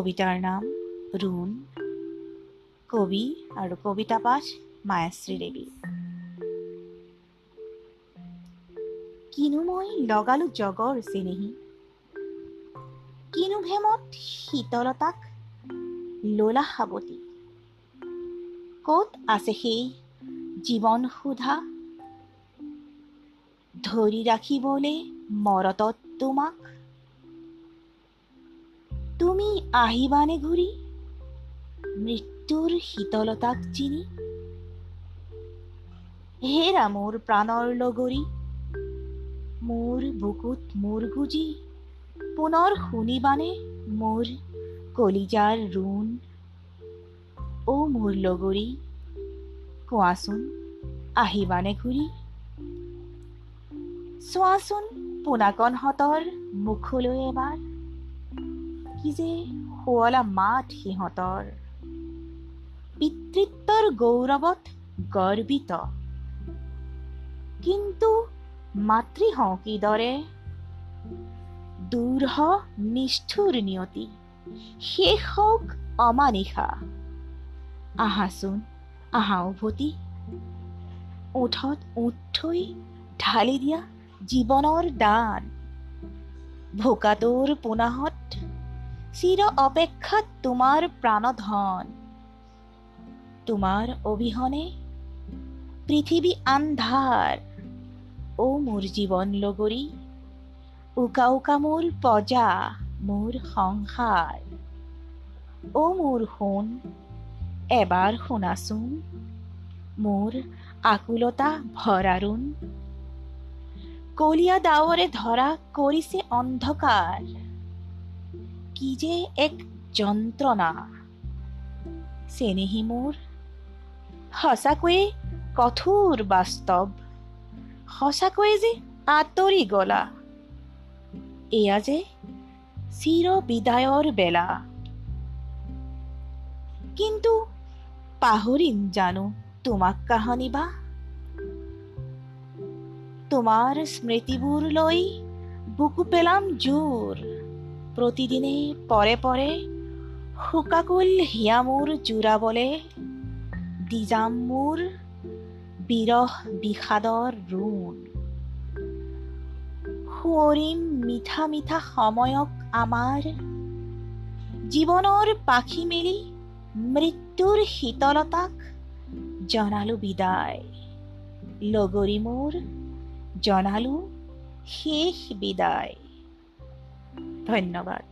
কবিতাৰ নাম ৰুণ কবি আৰু কবিতা পাঠ মায়াশ্ৰী দেৱী কিনো মই লগালো জগৰ চেনেহী কিনো ভেমত শীতলতাক লোলা সাৱতী ক'ত আছে সেই জীৱন সোধা? ধৰি ৰাখিবলৈ মৰতত তোমাক তুমি আহিবানে ঘূৰি মৃত্যুৰ শীতলতাক চিনি? হেৰা মোৰ প্ৰাণৰ লগৰী, মোৰ বুকুত মোৰ গুজি, পুনৰ শুনিবানে মোৰ কলিজাৰ ৰুণ? অ' মোৰ লগৰী, কোৱাচোন আহিবানে ঘূৰি? চোৱাচোন পোনাকণহঁতৰ মুখলৈ এবাৰ। কি যে শুৱলা মাত সিহঁতৰ। পিতৃত্বৰ গৌৰৱত গৰ্বিত। কিন্তু মাতৃ হওঁ কিদৰে দূৰহ নিষ্ঠুৰ নিয়তি, শেষ হওক অমানিশা। আহাচোন আহা উভতি ওঠত ওঠ থৈ ঢালি দিয়া জীৱনৰ দান। ভোকাটোৰ পোনাহত চিৰ অপেক্ষাত তোমাৰ প্ৰাণধন। তোমাৰ অবিহনে পৃথিৱী আন্ধাৰ। অ' মোৰ জীৱন লগৰী, উকা উকা মোৰ পজা মোৰ সংসাৰ। অ' মোৰ সোণ, এবাৰ শুনাচোন, মোৰ আকুলতা ভৰাৰুণ। কলীয়া ডাৱৰে ধৰা কৰিছে অন্ধকাৰ। কি যে এক যন্ত্ৰণা চেনেহী মোৰ, সঁচাকৈয়ে কঠোৰ বাস্তৱ। সঁচাকৈয়ে যে আঁতৰি গলা। এয়া যে চিৰ বিদায়ৰ বেলা। কিন্তু পাহৰিম জানো তোমাক কাহানি বা? তোমাৰ স্মৃতিবোৰ লৈ বুকু পেলাম জোৰ। প্ৰতিদিনে পৰে পৰে শোকাকুল হিয়া মোৰ জোৰাবলে দি যাম মোৰ বিৰহ বিষাদৰ ৰুণ সোঁৱৰিম মিঠা মিঠা সময়ক আমাৰ জীৱনৰ পাখি মেলি মৃত্যুৰ শীতলতাক জনালো বিদায়। লগৰী মোৰ জনালো শেষ বিদায়। ধন্যবাদ